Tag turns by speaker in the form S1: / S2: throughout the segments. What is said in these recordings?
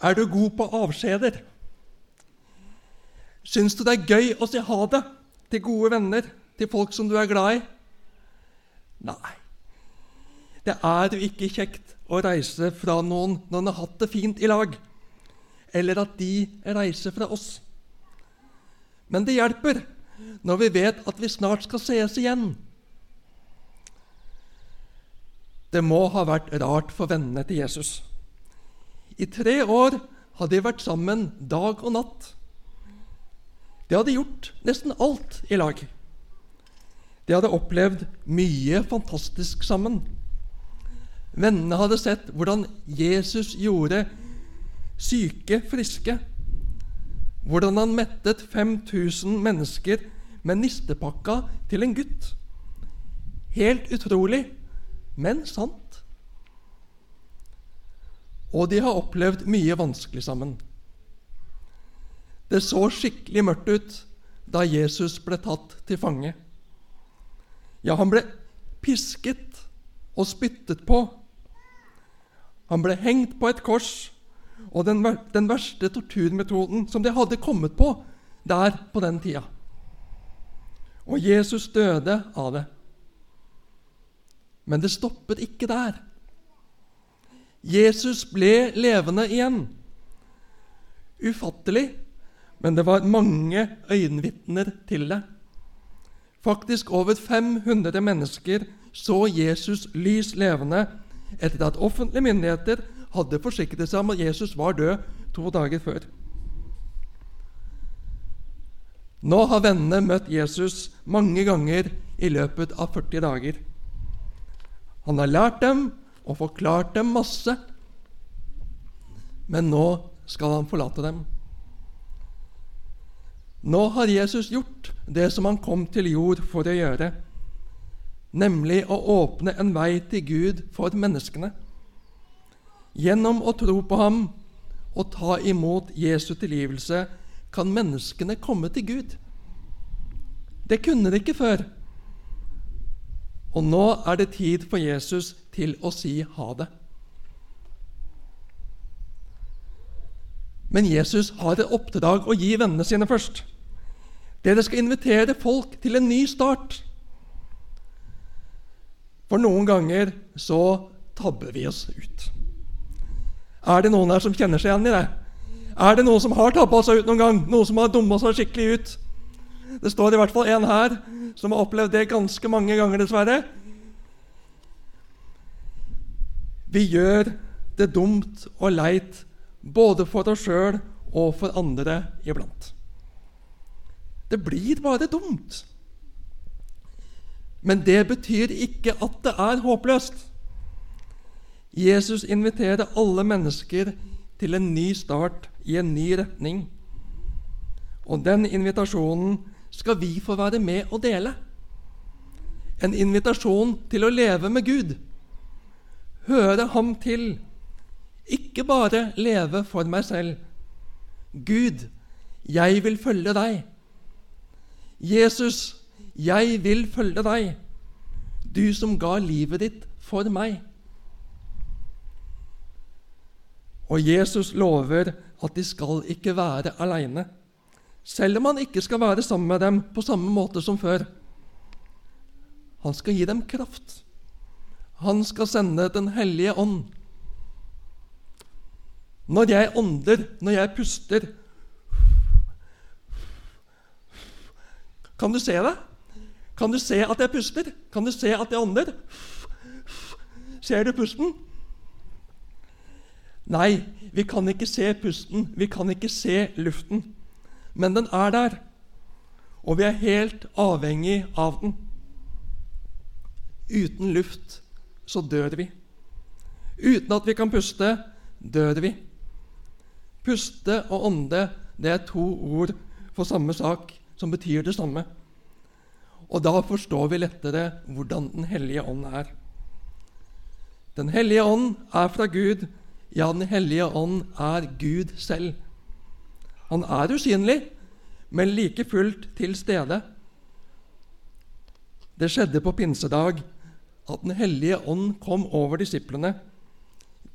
S1: Er du god på avskjeder? Syns du det er gøy å si ha det til gode venner, til folk som du er glad i? Nei. Det er jo ikke kjekt å reise fra noen når en har hatt det fint i lag, eller at de reiser fra oss. Men det hjelper når vi vet at vi snart skal sees igjen. Det må ha vært rart for vennene til Jesus. I tre år hadde de vært sammen dag og natt. De hadde gjort nesten alt i lag. De hadde opplevd mye fantastisk sammen. Vennene hadde sett hvordan Jesus gjorde syke friske. Hvordan han mettet 5000 mennesker med nistepakka til en gutt. Helt utrolig, men sant. Og de har opplevd mye vanskelig sammen. Det så skikkelig mørkt ut da Jesus ble tatt til fange. Ja, han ble pisket og spyttet på. Han ble hengt på et kors, og den, den verste torturmetoden som de hadde kommet på der på den tida. Og Jesus døde av det. Men det stoppet ikke der. Jesus ble levende igjen. Ufattelig, men det var mange øyenvitner til det. Faktisk over 500 mennesker så Jesus lys levende etter at offentlige myndigheter hadde forsikret seg om at Jesus var død to dager før. Nå har vennene møtt Jesus mange ganger i løpet av 40 dager. Han har lært dem og forklart dem masse. Men nå skal han forlate dem. Nå har Jesus gjort det som han kom til jord for å gjøre, nemlig å åpne en vei til Gud for menneskene. Gjennom å tro på ham og ta imot Jesu tilgivelse kan menneskene komme til Gud. Det kunne de ikke før. Og nå er det tid for Jesus til å si ha det. Men Jesus har et oppdrag å gi vennene sine først. Dere skal invitere folk til en ny start. For noen ganger så tabber vi oss ut. Er det noen her som kjenner seg igjen i det? Er det noen som har tabba seg ut noen gang? Noen som har dumma seg skikkelig ut? Det står i hvert fall en her som har opplevd det ganske mange ganger, dessverre. Vi gjør det dumt og leit både for oss sjøl og for andre iblant. Det blir bare dumt. Men det betyr ikke at det er håpløst. Jesus inviterer alle mennesker til en ny start i en ny retning. Og den invitasjonen skal vi få være med og dele. En invitasjon til å leve med Gud, høre Ham til, ikke bare leve for meg selv. Gud, jeg vil følge deg. Jesus, jeg vil følge deg, du som ga livet ditt for meg. Og Jesus lover at de skal ikke være aleine selv om han ikke skal være sammen med dem på samme måte som før. Han skal gi dem kraft. Han skal sende Den hellige ånd. Når jeg ånder, når jeg puster Kan du se det? Kan du se at jeg puster? Kan du se at jeg ånder? Ser du pusten? Nei, vi kan ikke se pusten. Vi kan ikke se luften men den er der, og vi er helt avhengig av den. Uten luft så dør vi. Uten at vi kan puste, dør vi. Puste og ånde det er to ord for samme sak, som betyr det samme. Og da forstår vi lettere hvordan Den hellige ånd er. Den hellige ånd er fra Gud. Ja, Den hellige ånd er Gud selv. Han er usynlig, men like fullt til stede. Det skjedde på pinsedag at Den hellige ånd kom over disiplene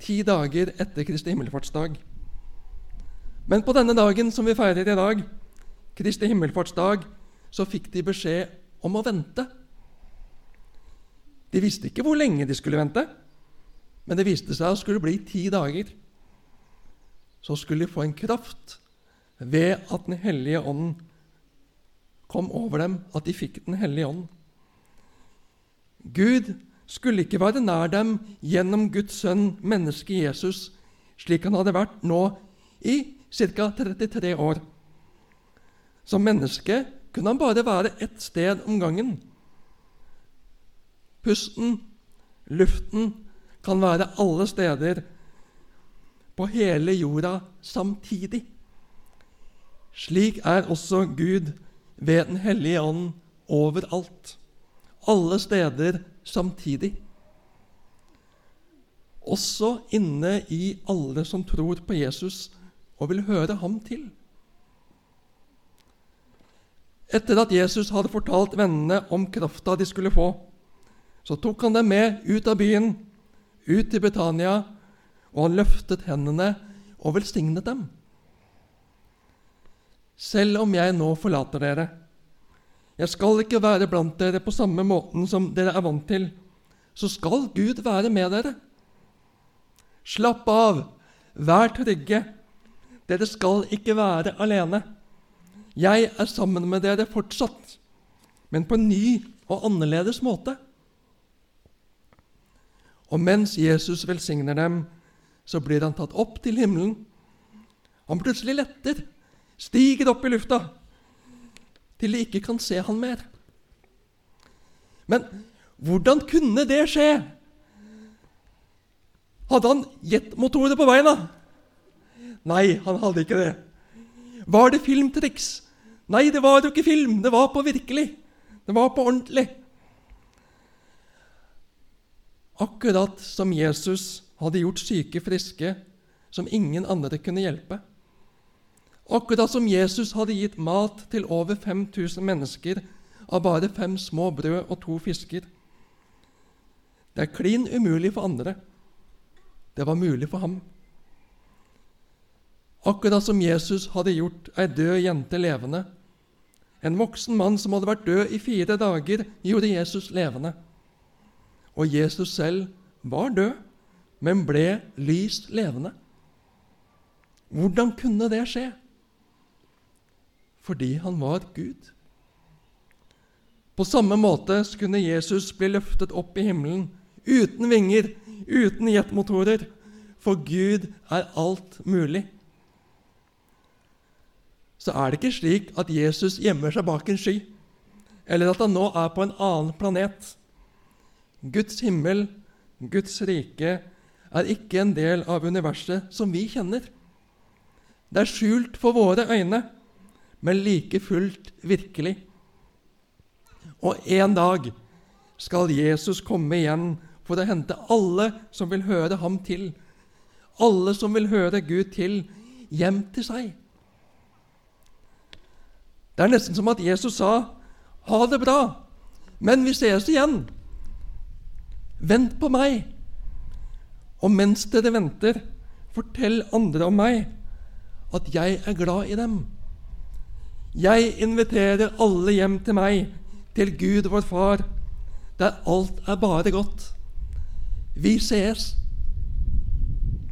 S1: ti dager etter Kristi himmelfartsdag. Men på denne dagen som vi feirer i dag, Kristi himmelfartsdag, så fikk de beskjed om å vente. De visste ikke hvor lenge de skulle vente, men det viste seg å skulle bli ti dager. Så skulle de få en kraft ved at Den hellige ånd kom over dem, at de fikk Den hellige ånd. Gud skulle ikke være nær dem gjennom Guds sønn, mennesket Jesus, slik han hadde vært nå i ca. 33 år. Som menneske kunne han bare være ett sted om gangen. Pusten, luften, kan være alle steder på hele jorda samtidig. Slik er også Gud ved Den hellige ånd overalt, alle steder samtidig. Også inne i alle som tror på Jesus og vil høre ham til. Etter at Jesus hadde fortalt vennene om krafta de skulle få, så tok han dem med ut av byen, ut til Betania, og han løftet hendene og velsignet dem. Selv om jeg nå forlater dere, jeg skal ikke være blant dere på samme måten som dere er vant til, så skal Gud være med dere. Slapp av, vær trygge, dere skal ikke være alene. Jeg er sammen med dere fortsatt, men på en ny og annerledes måte. Og mens Jesus velsigner dem, så blir han tatt opp til himmelen. Han plutselig letter, stiger opp i lufta, til de ikke kan se han mer. Men hvordan kunne det skje? Hadde han jetmotorer på beina? Nei, han hadde ikke det. Var det filmtriks? Nei, det var jo ikke film. Det var på virkelig. Det var på ordentlig. Akkurat som Jesus hadde gjort syke friske som ingen andre kunne hjelpe. Akkurat som Jesus hadde gitt mat til over 5000 mennesker av bare fem små brød og to fisker. Det er klin umulig for andre. Det var mulig for ham. Akkurat som Jesus hadde gjort ei død jente levende. En voksen mann som hadde vært død i fire dager, gjorde Jesus levende. Og Jesus selv var død, men ble lyst levende. Hvordan kunne det skje? Fordi han var Gud. På samme måte skulle Jesus bli løftet opp i himmelen, uten vinger, uten jetmotorer, for Gud er alt mulig. Så er det ikke slik at Jesus gjemmer seg bak en sky, eller at han nå er på en annen planet. Guds himmel, Guds rike, er ikke en del av universet som vi kjenner. Det er skjult for våre øyne, men like fullt virkelig. Og en dag skal Jesus komme igjen for å hente alle som vil høre ham til, alle som vil høre Gud til, hjem til seg. Det er nesten som at Jesus sa, 'Ha det bra, men vi sees igjen.' Vent på meg. Og mens dere venter, fortell andre om meg, at jeg er glad i dem. Jeg inviterer alle hjem til meg, til Gud vår Far, der alt er bare godt. Vi sees.